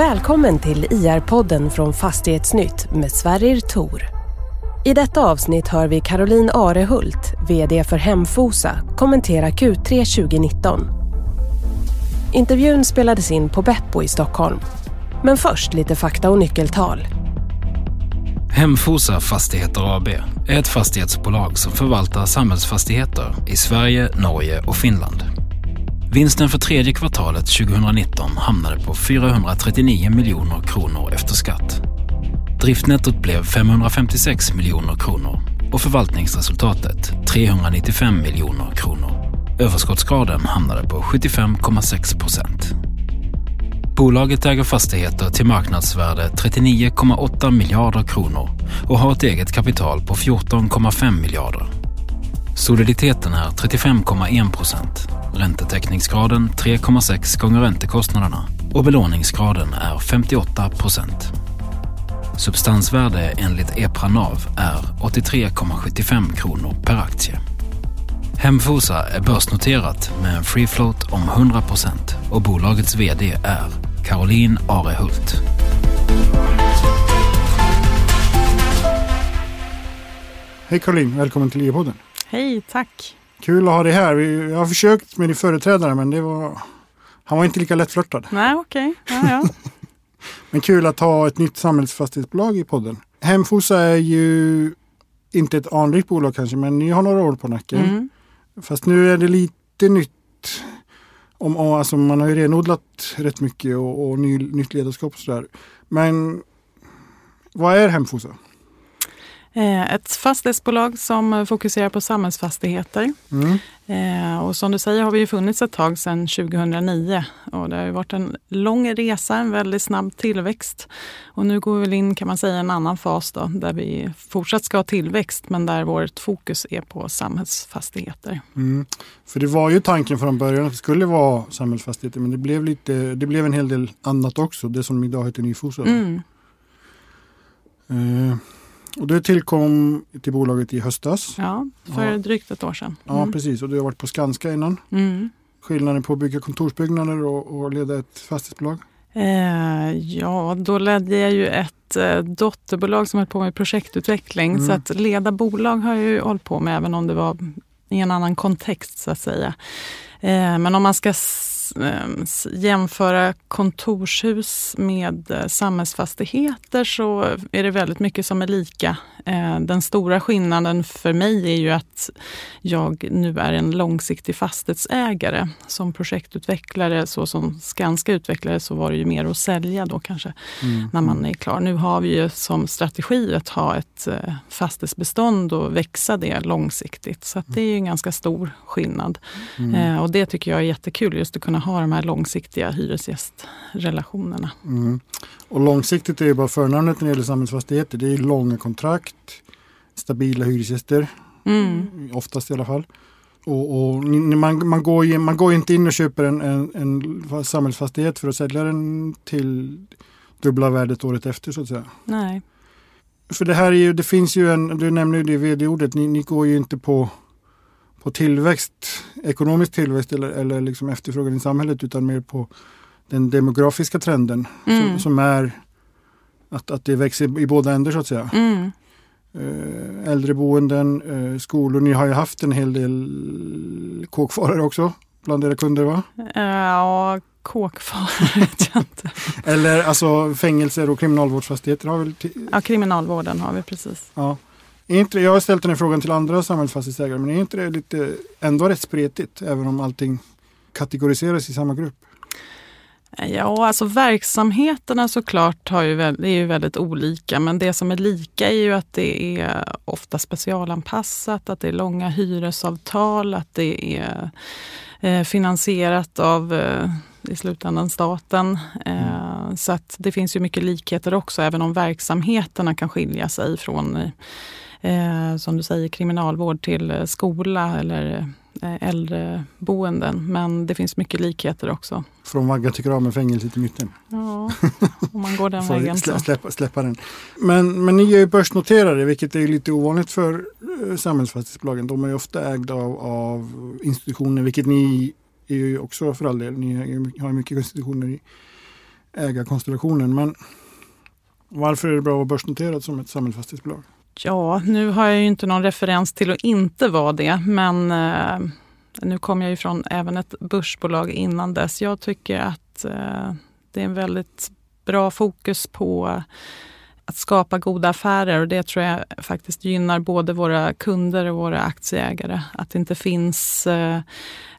Välkommen till IR-podden från Fastighetsnytt med Sverrir Tor. I detta avsnitt hör vi Caroline Arehult, VD för Hemfosa, kommentera Q3 2019. Intervjun spelades in på Beppo i Stockholm. Men först lite fakta och nyckeltal. Hemfosa Fastigheter AB är ett fastighetsbolag som förvaltar samhällsfastigheter i Sverige, Norge och Finland. Vinsten för tredje kvartalet 2019 hamnade på 439 miljoner kronor efter skatt. Driftnettot blev 556 miljoner kronor och förvaltningsresultatet 395 miljoner kronor. Överskottsgraden hamnade på 75,6 procent. Bolaget äger fastigheter till marknadsvärde 39,8 miljarder kronor och har ett eget kapital på 14,5 miljarder. Soliditeten är 35,1 procent, räntetäckningsgraden 3,6 gånger räntekostnaderna och belåningsgraden är 58 procent. Substansvärde enligt EPRA NAV är 83,75 kronor per aktie. Hemfosa är börsnoterat med en free float om 100 procent och bolagets VD är Caroline Arehult. Hej Caroline, välkommen till IE-podden. Hej, tack. Kul att ha dig här. Jag har försökt med din företrädare men det var, han var inte lika lättflörtad. Nej, okej. Okay. Ja, ja. men kul att ha ett nytt samhällsfastighetsbolag i podden. Hemfosa är ju inte ett anrikt bolag kanske men ni har några år på nacken. Mm. Fast nu är det lite nytt. Om, alltså man har ju renodlat rätt mycket och, och ny, nytt ledarskap och sådär. Men vad är Hemfosa? Eh, ett fastighetsbolag som fokuserar på samhällsfastigheter. Mm. Eh, och som du säger har vi ju funnits ett tag sedan 2009 och det har ju varit en lång resa, en väldigt snabb tillväxt. Och nu går vi väl in kan man säga en annan fas då, där vi fortsatt ska ha tillväxt men där vårt fokus är på samhällsfastigheter. Mm. För det var ju tanken från början att det skulle vara samhällsfastigheter men det blev, lite, det blev en hel del annat också, det som idag heter Nyfosa. Mm. Eh. Och det tillkom till bolaget i höstas. Ja, för ja. drygt ett år sedan. Mm. Ja, precis. Och du har varit på Skanska innan. Mm. Skillnaden på att bygga kontorsbyggnader och, och leda ett fastighetsbolag? Eh, ja, då ledde jag ju ett eh, dotterbolag som höll på med projektutveckling. Mm. Så att leda bolag har jag ju hållit på med även om det var i en annan kontext så att säga. Eh, men om man ska jämföra kontorshus med eh, samhällsfastigheter så är det väldigt mycket som är lika. Eh, den stora skillnaden för mig är ju att jag nu är en långsiktig fastighetsägare. Som projektutvecklare, så som Skanska utvecklare, så var det ju mer att sälja då kanske mm. när man är klar. Nu har vi ju som strategi att ha ett eh, fastighetsbestånd och växa det långsiktigt. Så det är ju en ganska stor skillnad. Mm. Och det tycker jag är jättekul, just att kunna ha de här långsiktiga hyresgästrelationerna. Mm. Och långsiktigt är ju bara förnamnet när det gäller samhällsfastigheter. Det är långa kontrakt, stabila hyresgäster, mm. oftast i alla fall. Och, och man, man, går ju, man går inte in och köper en, en, en samhällsfastighet för att sälja den till dubbla värdet året efter så att säga. Nej. För det här är ju, det finns ju en, du nämnde ju det vd-ordet, ni, ni går ju inte på på tillväxt, ekonomisk tillväxt eller, eller liksom efterfrågan i samhället utan mer på den demografiska trenden mm. som, som, är att, att det växer i båda ändar så att säga. Mm. Äh, äldreboenden, äh, skolor. Ni har ju haft en hel del kåkfarare också bland era kunder va? Ja, kåkfarare vet jag inte. Eller alltså fängelser och kriminalvårdsfastigheter har väl? Ja, kriminalvården har vi precis. Ja. Inte, jag har ställt den här frågan till andra samhällsfastighetsägare men är inte det lite, ändå rätt spretigt även om allting kategoriseras i samma grupp? Ja, alltså verksamheterna såklart har ju, är ju väldigt olika men det som är lika är ju att det är ofta specialanpassat, att det är långa hyresavtal, att det är eh, finansierat av eh, i slutändan staten. Eh, så att det finns ju mycket likheter också även om verksamheterna kan skilja sig från eh, som du säger, kriminalvård till eh, skola eller eh, äldreboenden. Men det finns mycket likheter också. Från vagga till grav med fängelset i mitten. Ja, om man går den vägen. Slä, släppa, släppa den. Men, men ni är ju börsnoterade vilket är lite ovanligt för eh, samhällsfastighetsbolagen. De är ju ofta ägda av, av institutioner vilket ni är ju också för all del. Ni har mycket institutioner i. ägarkonstellationen. Men varför är det bra att vara börsnoterat som ett samhällsfastighetsbolag? Ja, nu har jag ju inte någon referens till att inte vara det, men eh, nu kom jag ju från även ett börsbolag innan dess. Jag tycker att eh, det är en väldigt bra fokus på att skapa goda affärer och det tror jag faktiskt gynnar både våra kunder och våra aktieägare. Att det inte finns eh,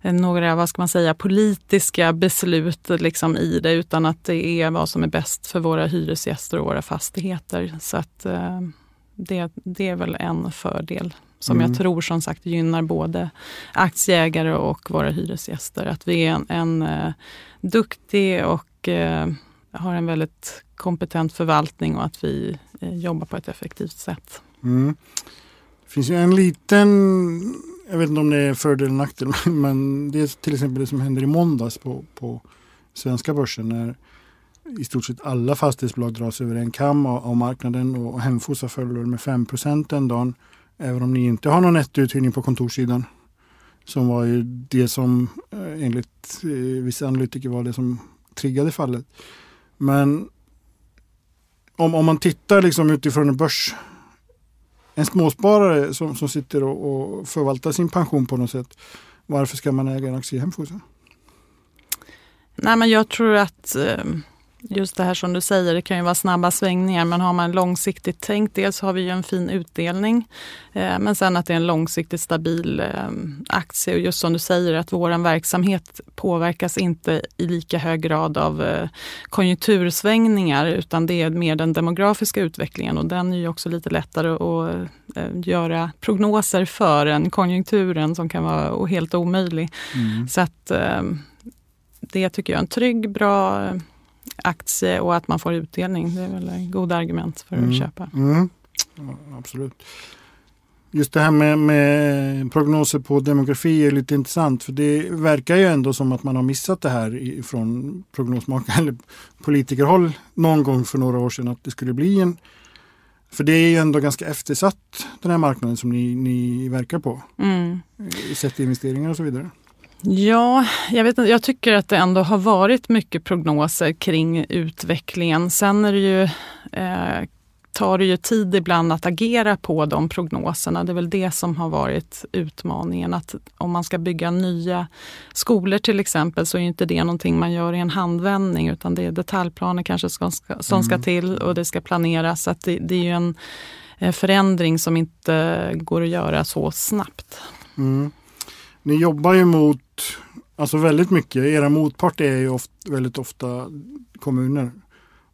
några, vad ska man säga, politiska beslut liksom i det utan att det är vad som är bäst för våra hyresgäster och våra fastigheter. Så att eh, det, det är väl en fördel som mm. jag tror som sagt gynnar både aktieägare och våra hyresgäster. Att vi är en, en uh, duktig och uh, har en väldigt kompetent förvaltning och att vi uh, jobbar på ett effektivt sätt. Mm. Det finns ju en liten, jag vet inte om det är fördel eller nackdel, men det är till exempel det som händer i måndags på, på svenska börsen när i stort sett alla fastighetsbolag dras över en kam av, av marknaden och Hemfosa följer med 5% den dagen. Även om ni inte har någon nettouthyrning på kontorssidan. Som var ju det som eh, enligt eh, vissa analytiker var det som triggade fallet. Men om, om man tittar liksom utifrån en börs en småsparare som, som sitter och, och förvaltar sin pension på något sätt. Varför ska man äga en aktie i Hemfosa? Nej, men jag tror att eh, just det här som du säger, det kan ju vara snabba svängningar men har man långsiktigt tänkt, dels har vi ju en fin utdelning eh, men sen att det är en långsiktigt stabil eh, aktie och just som du säger att vår verksamhet påverkas inte i lika hög grad av eh, konjunktursvängningar utan det är mer den demografiska utvecklingen och den är ju också lite lättare att eh, göra prognoser för än konjunkturen som kan vara helt omöjlig. Mm. Så att eh, det tycker jag är en trygg, bra aktie och att man får utdelning. Det är väl goda argument för att mm. köpa. Mm. Ja, absolut. Just det här med, med, prognoser på demografi är lite intressant för det verkar ju ändå som att man har missat det här från prognosmakare eller politikerhåll någon gång för några år sedan att det skulle bli en för det är ju ändå ganska eftersatt den här marknaden som ni, ni verkar på. Mm. Sett investeringar och så vidare. Ja, jag, vet jag tycker att det ändå har varit mycket prognoser kring utvecklingen. Sen är det ju, eh, tar det ju tid ibland att agera på de prognoserna. Det är väl det som har varit utmaningen. Att om man ska bygga nya skolor till exempel så är inte det någonting man gör i en handvändning utan det är detaljplaner kanske som ska, som ska mm. till och det ska planeras. Så det, det, är ju en eh, förändring som inte går att göra så snabbt. Mm. Ni jobbar ju mot Alltså väldigt mycket. Era motpart är ju ofta, väldigt ofta kommuner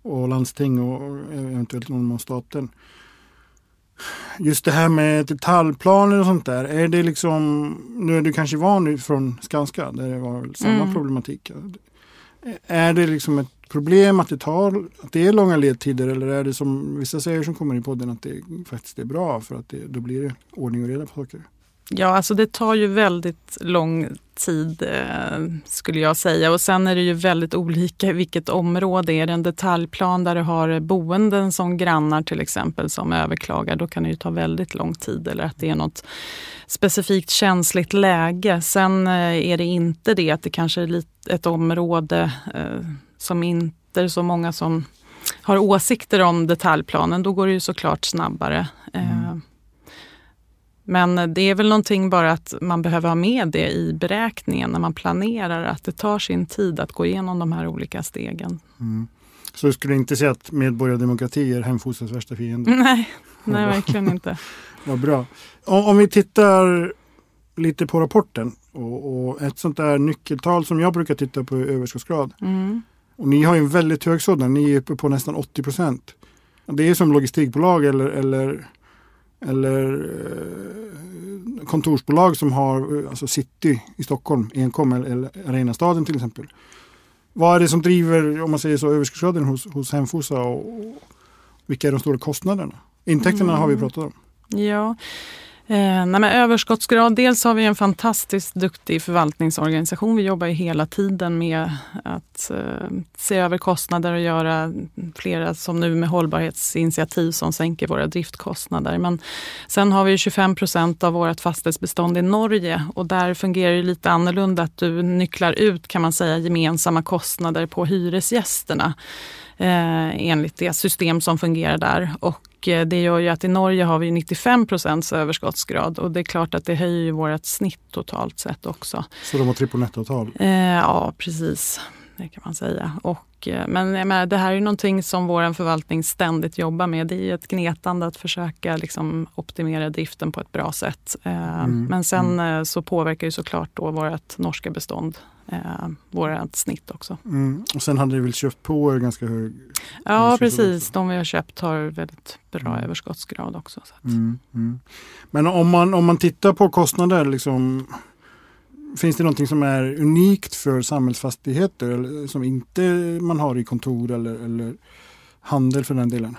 och landsting och eventuellt någon av staten. Just det här med detaljplaner och sånt där. Är det liksom, nu är du kanske van från Skanska där det var samma mm. problematik. Är det liksom ett problem att det tar, att det är långa ledtider eller är det som vissa säger som kommer i podden att det faktiskt är bra för att det, då blir det ordning och reda på saker? Ja, alltså det tar ju väldigt lång tid eh, skulle jag säga. Och sen är det ju väldigt olika vilket område. Är det en detaljplan där du har boenden som grannar till exempel som överklagar, då kan det ju ta väldigt lång tid. Eller att det är något specifikt känsligt läge. Sen eh, är det inte det att det kanske är ett område eh, som inte är så många som har åsikter om detaljplanen. Då går det ju såklart snabbare. Eh, mm. Men det är väl någonting bara att man behöver ha med det i beräkningen när man planerar, att det tar sin tid att gå igenom de här olika stegen. Mm. Så du skulle inte säga att medborgardemokrati är Hemfosas värsta fiende? Nej, nej verkligen inte. Vad bra. Om, om, vi tittar lite på rapporten och, och, ett sånt där nyckeltal som jag brukar titta på är överskottsgrad. Mm. Och ni har ju en väldigt hög sådan, ni är uppe på nästan 80 procent. Det är som logistikbolag eller, eller eller eh, kontorsbolag som har eh, alltså City i Stockholm, enkom eller Arenastaden till exempel. Vad är det som driver, om man säger så, överskottsgraden hos, hos Hemfosa och, och vilka är de stora kostnaderna? Intäkterna mm. har vi pratat om. Ja, Eh, nej, överskottsgrad, dels har vi en fantastiskt duktig förvaltningsorganisation. Vi jobbar ju hela tiden med att eh, se över kostnader och göra flera, som nu med hållbarhetsinitiativ som sänker våra driftkostnader. Men sen har vi 25 procent av vårt fastighetsbestånd i Norge och där fungerar det lite annorlunda att du nycklar ut kan man säga gemensamma kostnader på hyresgästerna eh, enligt det system som fungerar där. Och eh, det gör ju att i Norge har vi 95 procents överskottsgrad och det är klart att det höjer vårt snitt totalt sett också. Så de har trippel nettotal? Eh, ja, precis. Det kan man säga. Och, eh, men menar, det här är någonting som vår förvaltning ständigt jobbar med. Det är ett gnetande att försöka liksom, optimera driften på ett bra sätt. Mm. Men sen mm. så påverkar ju såklart då vårt norska bestånd eh, vårt snitt också. Mm. Och sen hade ni väl köpt på er ganska hög? Ja precis, de vi har köpt har väldigt bra mm. överskottsgrad också. Mm, mm. Men om man, om man tittar på kostnader, liksom, finns det någonting som är unikt för samhällsfastigheter eller, som inte man har i kontor eller, eller handel för den delen?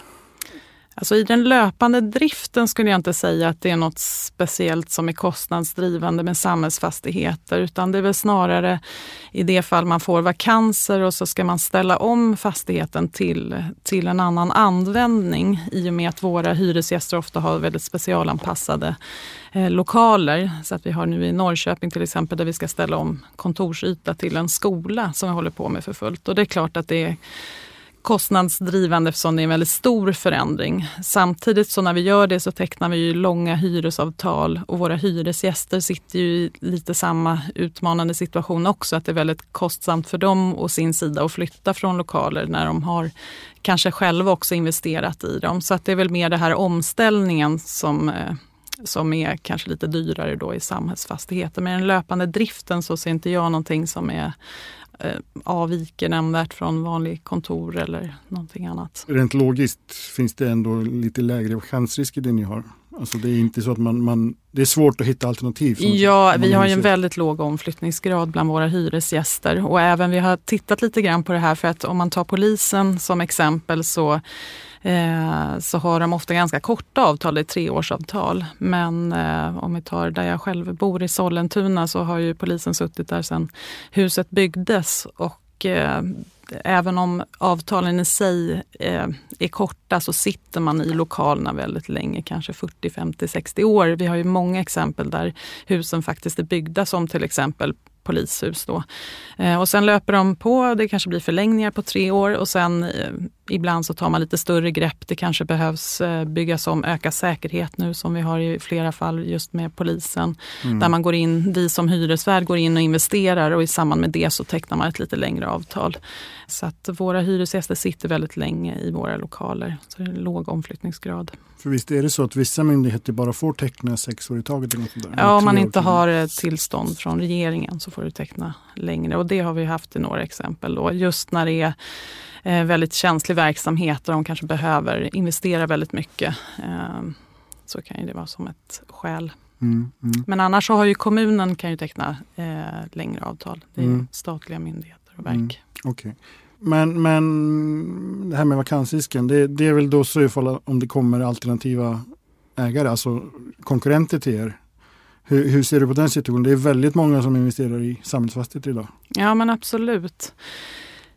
Alltså I den löpande driften skulle jag inte säga att det är något speciellt som är kostnadsdrivande med samhällsfastigheter, utan det är väl snarare i det fall man får vakanser och så ska man ställa om fastigheten till, till en annan användning i och med att våra hyresgäster ofta har väldigt specialanpassade eh, lokaler. Så att vi har nu i Norrköping till exempel där vi ska ställa om kontorsyta till en skola som vi håller på med för fullt. Och det är klart att det är kostnadsdrivande eftersom det är en väldigt stor förändring. Samtidigt så när vi gör det så tecknar vi ju långa hyresavtal och våra hyresgäster sitter ju i lite samma utmanande situation också. Att det är väldigt kostsamt för dem och sin sida att flytta från lokaler när de har kanske själva också investerat i dem. Så att det är väl mer det här omställningen som eh, som är kanske lite dyrare då i samhällsfastigheter. Men den löpande driften så ser inte jag någonting som är avviker nämnvärt från vanlig kontor eller någonting annat. Rent logiskt finns det ändå lite lägre chansrisk i det ni har? Alltså det är inte så att man, man det är svårt att hitta alternativ? Ja, vi har ju en väldigt låg omflyttningsgrad bland våra hyresgäster och även vi har tittat lite grann på det här för att om man tar polisen som exempel så eh, så har de ofta ganska korta avtal, det är treårsavtal. Men eh, om vi tar där jag själv bor i Sollentuna så har ju polisen suttit där sedan huset byggdes och eh, även om avtalen i sig eh, är korta så sitter man i lokalerna väldigt länge, kanske 40, 50, 60 år. Vi har ju många exempel där husen faktiskt är byggda som till exempel polishus. Då. Eh, och sen löper de på, det kanske blir förlängningar på tre år och sen eh, ibland så tar man lite större grepp. Det kanske behövs eh, byggas om, öka säkerhet nu som vi har i flera fall just med polisen. Mm. Där man går in, vi som hyresvärd går in och investerar och i samband med det så tecknar man ett lite längre avtal. Så att våra hyresgäster sitter väldigt länge i våra lokaler. Så det är låg omflyttningsgrad. För visst är det så att vissa myndigheter bara får teckna sex år i taget? Eller något där, ja, om man inte har tillstånd från regeringen så får du teckna längre. Och det har vi haft i några exempel. Då. Just när det är eh, väldigt känslig verksamhet och de kanske behöver investera väldigt mycket. Eh, så kan det vara som ett skäl. Mm, mm. Men annars så har ju kommunen kan ju teckna eh, längre avtal. Det är mm. statliga myndigheter och verk. Mm, okay. Men, men det här med vakansrisken, det, det är väl då så i fall om det kommer alternativa ägare, alltså konkurrenter till er. Hur, hur, ser du på den situationen? Det är väldigt många som investerar i samhällsfastigheter idag. Ja men absolut.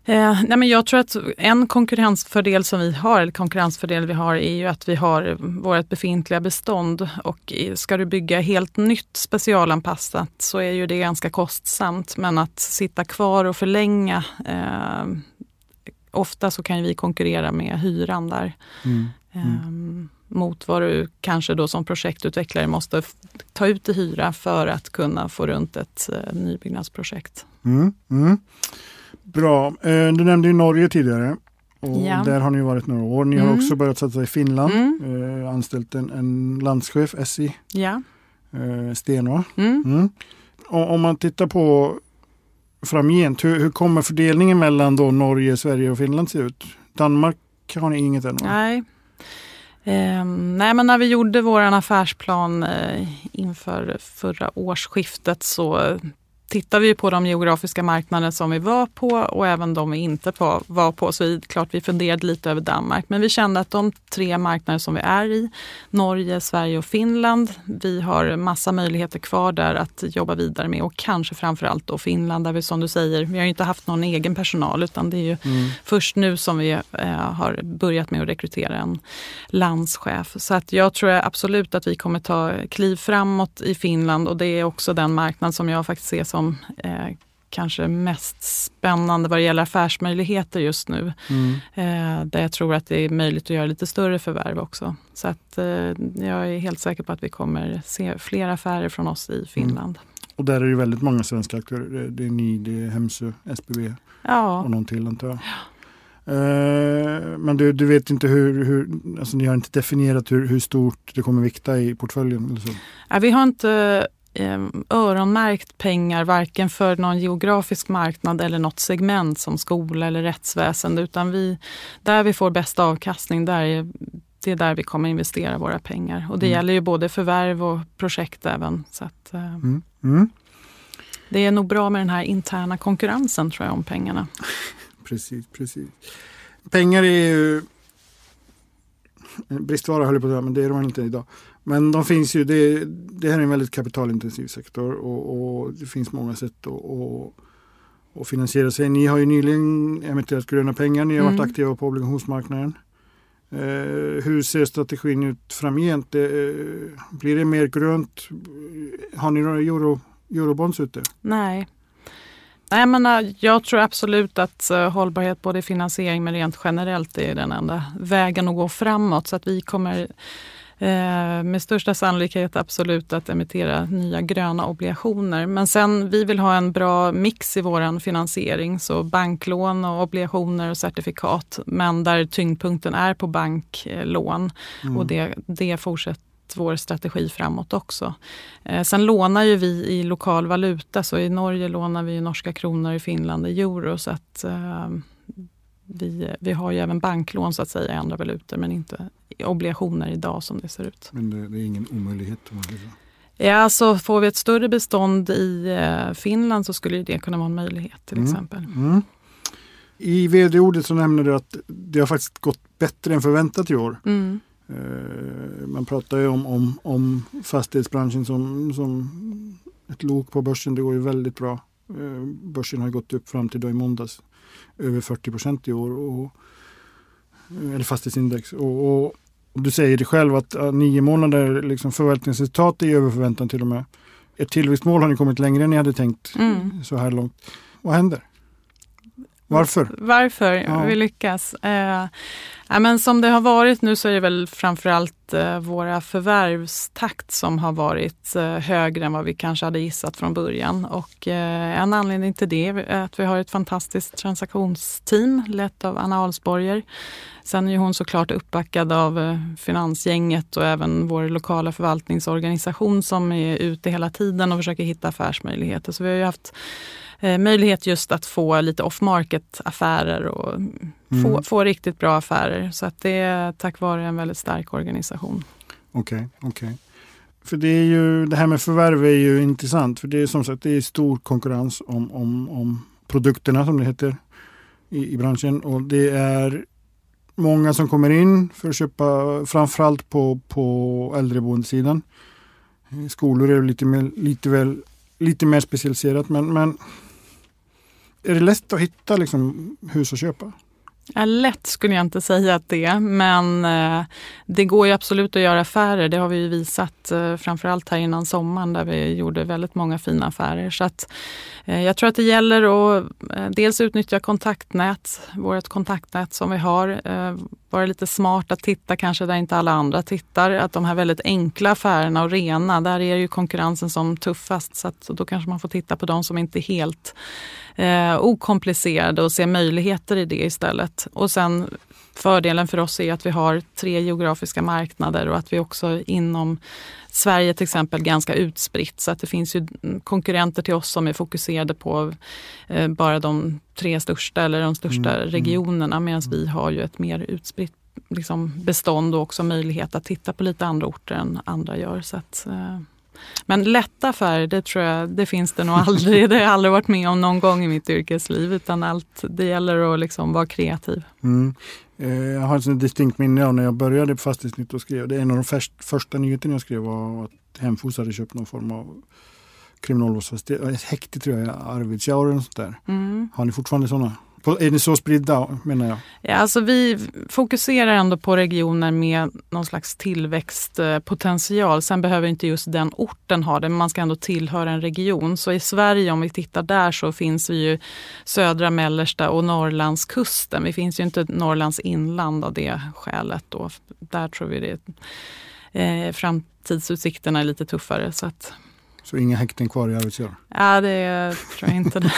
Eh, nej men jag tror att en konkurrensfördel som vi har, eller konkurrensfördel vi har, är ju att vi har vårt befintliga bestånd. Och ska du bygga helt nytt specialanpassat så är ju det ganska kostsamt. Men att sitta kvar och förlänga, eh, ofta så kan vi konkurrera med hyran där. Mm. Mm. Mot vad du kanske då som projektutvecklare måste ta ut i hyra för att kunna få runt ett eh, nybyggnadsprojekt. Mm, mm. Bra. Eh, du nämnde ju Norge tidigare. Och ja. Där har ni varit några år. Ni mm. har också börjat satsa i Finland. Mm. Eh, anställt en, en landschef, SI. Ja. Eh, Sten mm. mm. Om man tittar på framgent, hur, hur kommer fördelningen mellan då Norge, Sverige och Finland se ut? Danmark har ni inget ännu? Nej. Eh, nej men när vi gjorde vår affärsplan eh, inför förra årsskiftet så tittar vi på de geografiska marknader som vi var på och även de vi inte på, var på. Så vi, klart vi funderade lite över Danmark. Men vi kände att de tre marknader som vi är i, Norge, Sverige och Finland, vi har massa möjligheter kvar där att jobba vidare med. Och kanske framförallt då Finland där vi som du säger, vi har inte haft någon egen personal utan det är ju mm. först nu som vi eh, har börjat med att rekrytera en landschef. Så att jag tror absolut att vi kommer ta kliv framåt i Finland och det är också den marknad som jag faktiskt ser som eh, kanske mest spännande vad det gäller affärsmöjligheter just nu. Mm. Eh, där jag tror att det är möjligt att göra lite större förvärv också. Så att, eh, jag är helt säker på att vi kommer se fler affärer från oss i Finland. Mm. Och där är det väldigt många svenska aktörer. Det är ni, det är Hemsö, SBB ja. och någon till antar jag. Ja. Eh, men du, du vet inte hur, hur alltså ni har inte definierat hur, hur stort det kommer vikta i portföljen? Eller så. Ja, vi har inte öronmärkt pengar varken för någon geografisk marknad eller något segment som skola eller rättsväsende utan vi, där vi får bästa avkastning, där är, det är där vi kommer investera våra pengar. Och det mm. gäller ju både förvärv och projekt även. Så att, eh, mm. Mm. Det är nog bra med den här interna konkurrensen tror jag om pengarna. precis, precis. Pengar är ju bristvara höll jag på att säga, men det är de inte idag. Men de finns ju, det, det här är en väldigt kapitalintensiv sektor och, och det finns många sätt att, att, att, finansiera sig. Ni har ju nyligen emitterat gröna pengar, ni har mm. varit aktiva på obligationsmarknaden. Eh, hur ser strategin ut framgent? Eh, blir det mer grönt? Har ni några euro, eurobonds ute? Nej, Nej, men äh, jag tror absolut att uh, hållbarhet både i finansiering men rent generellt är den enda vägen att gå framåt. Så att vi kommer uh, med största sannolikhet absolut att emittera nya gröna obligationer. Men sen vi vill ha en bra mix i vår finansiering. Så banklån och obligationer och certifikat. Men där tyngdpunkten är på banklån. Mm. Och det, det fortsätter vår strategi framåt också. Eh, sen lånar ju vi i lokal valuta, så i Norge lånar vi norska kronor, i Finland i euro. Så att eh, vi, vi har ju även banklån så att säga i andra valutor men inte obligationer idag som det ser ut. Men det, det är ingen omöjlighet? Ja, alltså får vi ett större bestånd i eh, Finland så skulle det kunna vara en möjlighet till mm. exempel. Mm. I vd-ordet så nämner du att det har faktiskt gått bättre än förväntat i år. Mm. Eh, man pratar ju om, om, om fastighetsbranschen som, som ett lok på börsen. Det går ju väldigt bra. Eh, börsen har gått upp fram till då i måndags över 40 procent i år. Och, eller fastighetsindex. Och, och, du säger det själv att nio månader liksom förvaltningsresultat är över förväntan till och med. Ett tillväxtmål har ni kommit längre än ni hade tänkt mm. så här långt. Vad händer? Varför? Varför ja. vi lyckas? Eh, ja, men som det har varit nu så är det väl framförallt eh, våra förvärvstakt som har varit eh, högre än vad vi kanske hade gissat från början. Och eh, en anledning till det är att vi har ett fantastiskt transaktionsteam lett av Anna Alsborger. Sen är hon såklart uppbackad av eh, finansgänget och även vår lokala förvaltningsorganisation som är ute hela tiden och försöker hitta affärsmöjligheter. Så vi har ju haft eh, möjlighet just att få lite off-market affärer och mm. få, få riktigt bra affärer. Så att det är tack vare en väldigt stark organisation. Okej, okay, okej. Okay. För det är ju, det här med förvärv är ju intressant. För det är som sagt det är stor konkurrens om, om, om produkterna som det heter i, i branschen. Och det är många som kommer in för att köpa framförallt på, på äldreboendesidan. Skolor är lite mer, lite väl, lite mer specialiserat men, men är det lätt att hitta liksom, hus att köpa? Ja, lätt skulle jag inte säga att det är, men eh, det går ju absolut att göra affärer. Det har vi visat eh, framförallt här innan sommaren där vi gjorde väldigt många fina affärer. Så att, eh, jag tror att det gäller att eh, dels utnyttja kontaktnät, vårt kontaktnät som vi har. Eh, vara lite smart att titta kanske där inte alla andra tittar. Att de här väldigt enkla affärerna och rena, där är ju konkurrensen som tuffast. Så att, då kanske man får titta på de som inte är helt eh, okomplicerade och se möjligheter i det istället. Och sen fördelen för oss är att vi har tre geografiska marknader och att vi också inom Sverige till exempel ganska utspritt så att det finns ju konkurrenter till oss som är fokuserade på eh, bara de tre största eller de största mm. mm. regionerna medan vi har ju ett mer utspritt liksom bestånd och också möjlighet att titta på lite andra orter än andra gör. Så att, eh, Men lätta färger, det tror jag, det finns det nog aldrig. Det har jag aldrig varit med om någon gång i mitt yrkesliv. Utan allt, det gäller att liksom vara kreativ. Mm. Eh, jag har ett distinkt minne av när jag började på Fastighetsnytt och skrev. Det är en av de först, första nyheterna jag skrev var att Hemfos hade köpt någon form av kriminalvårdsfastighet. Ett häkte tror jag, Arvidsjaur eller sånt där. Mm. Har ni fortfarande sådana? Är ni så spridda menar jag? Ja, alltså vi fokuserar ändå på regioner med någon slags tillväxtpotential. Sen behöver inte just den orten ha det, men man ska ändå tillhöra en region. Så i Sverige, om vi tittar där, så finns vi ju södra, mellersta och Norrlandskusten. Vi finns ju inte Norrlands inland av det skälet. Då. Där tror vi det eh, framtidsutsikterna är lite tuffare. Så, att... så inga häkten kvar i Arvidsjaur? Ja, det tror jag inte.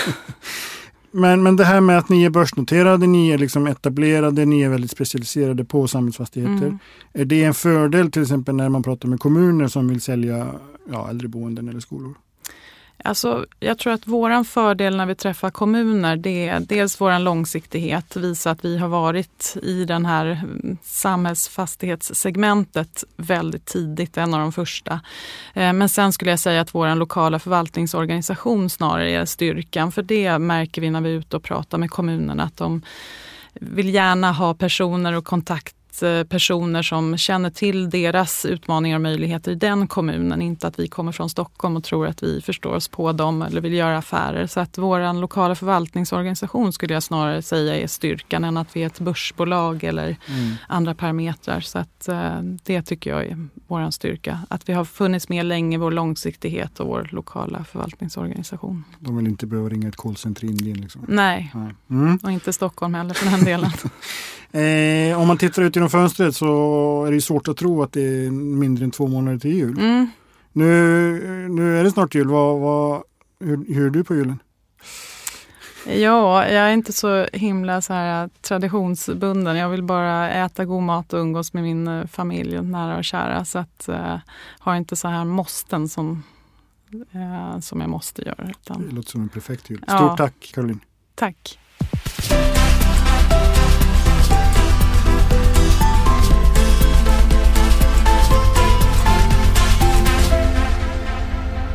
Men, men det här med att ni är börsnoterade, ni är liksom etablerade, ni är väldigt specialiserade på samhällsfastigheter. Mm. Är det en fördel till exempel när man pratar med kommuner som vill sälja ja, äldreboenden eller skolor? Alltså, jag tror att våran fördel när vi träffar kommuner det är dels vår långsiktighet, visa att vi har varit i den här mm, samhällsfastighetssegmentet väldigt tidigt, en av de första. Eh, men sen skulle jag säga att vår lokala förvaltningsorganisation snarare är styrkan, för det märker vi när vi är ute och pratar med kommunerna att de vill gärna ha personer och kontakt personer som känner till deras utmaningar och möjligheter i den kommunen. Inte att vi kommer från Stockholm och tror att vi förstår oss på dem eller vill göra affärer. Så att vår lokala förvaltningsorganisation skulle jag snarare säga är styrkan än att vi är ett börsbolag eller mm. andra parametrar. Så att eh, det tycker jag är vår styrka. Att vi har funnits med länge, vår långsiktighet och vår lokala förvaltningsorganisation. De vill inte behöva ringa ett callcenter i Indien? Liksom. Nej, Nej. Mm. och inte Stockholm heller för den delen. Eh, om man tittar ut genom fönstret så är det svårt att tro att det är mindre än två månader till jul. Mm. Nu, nu är det snart jul. Vad, vad, hur, hur är du på julen? Ja, jag är inte så himla så här traditionsbunden. Jag vill bara äta god mat och umgås med min eh, familj, nära och kära. Så att, uh, har inte så här måsten som, uh, som jag måste göra. Utan... Det låter som en perfekt jul. Stort ja. tack Caroline. Tack.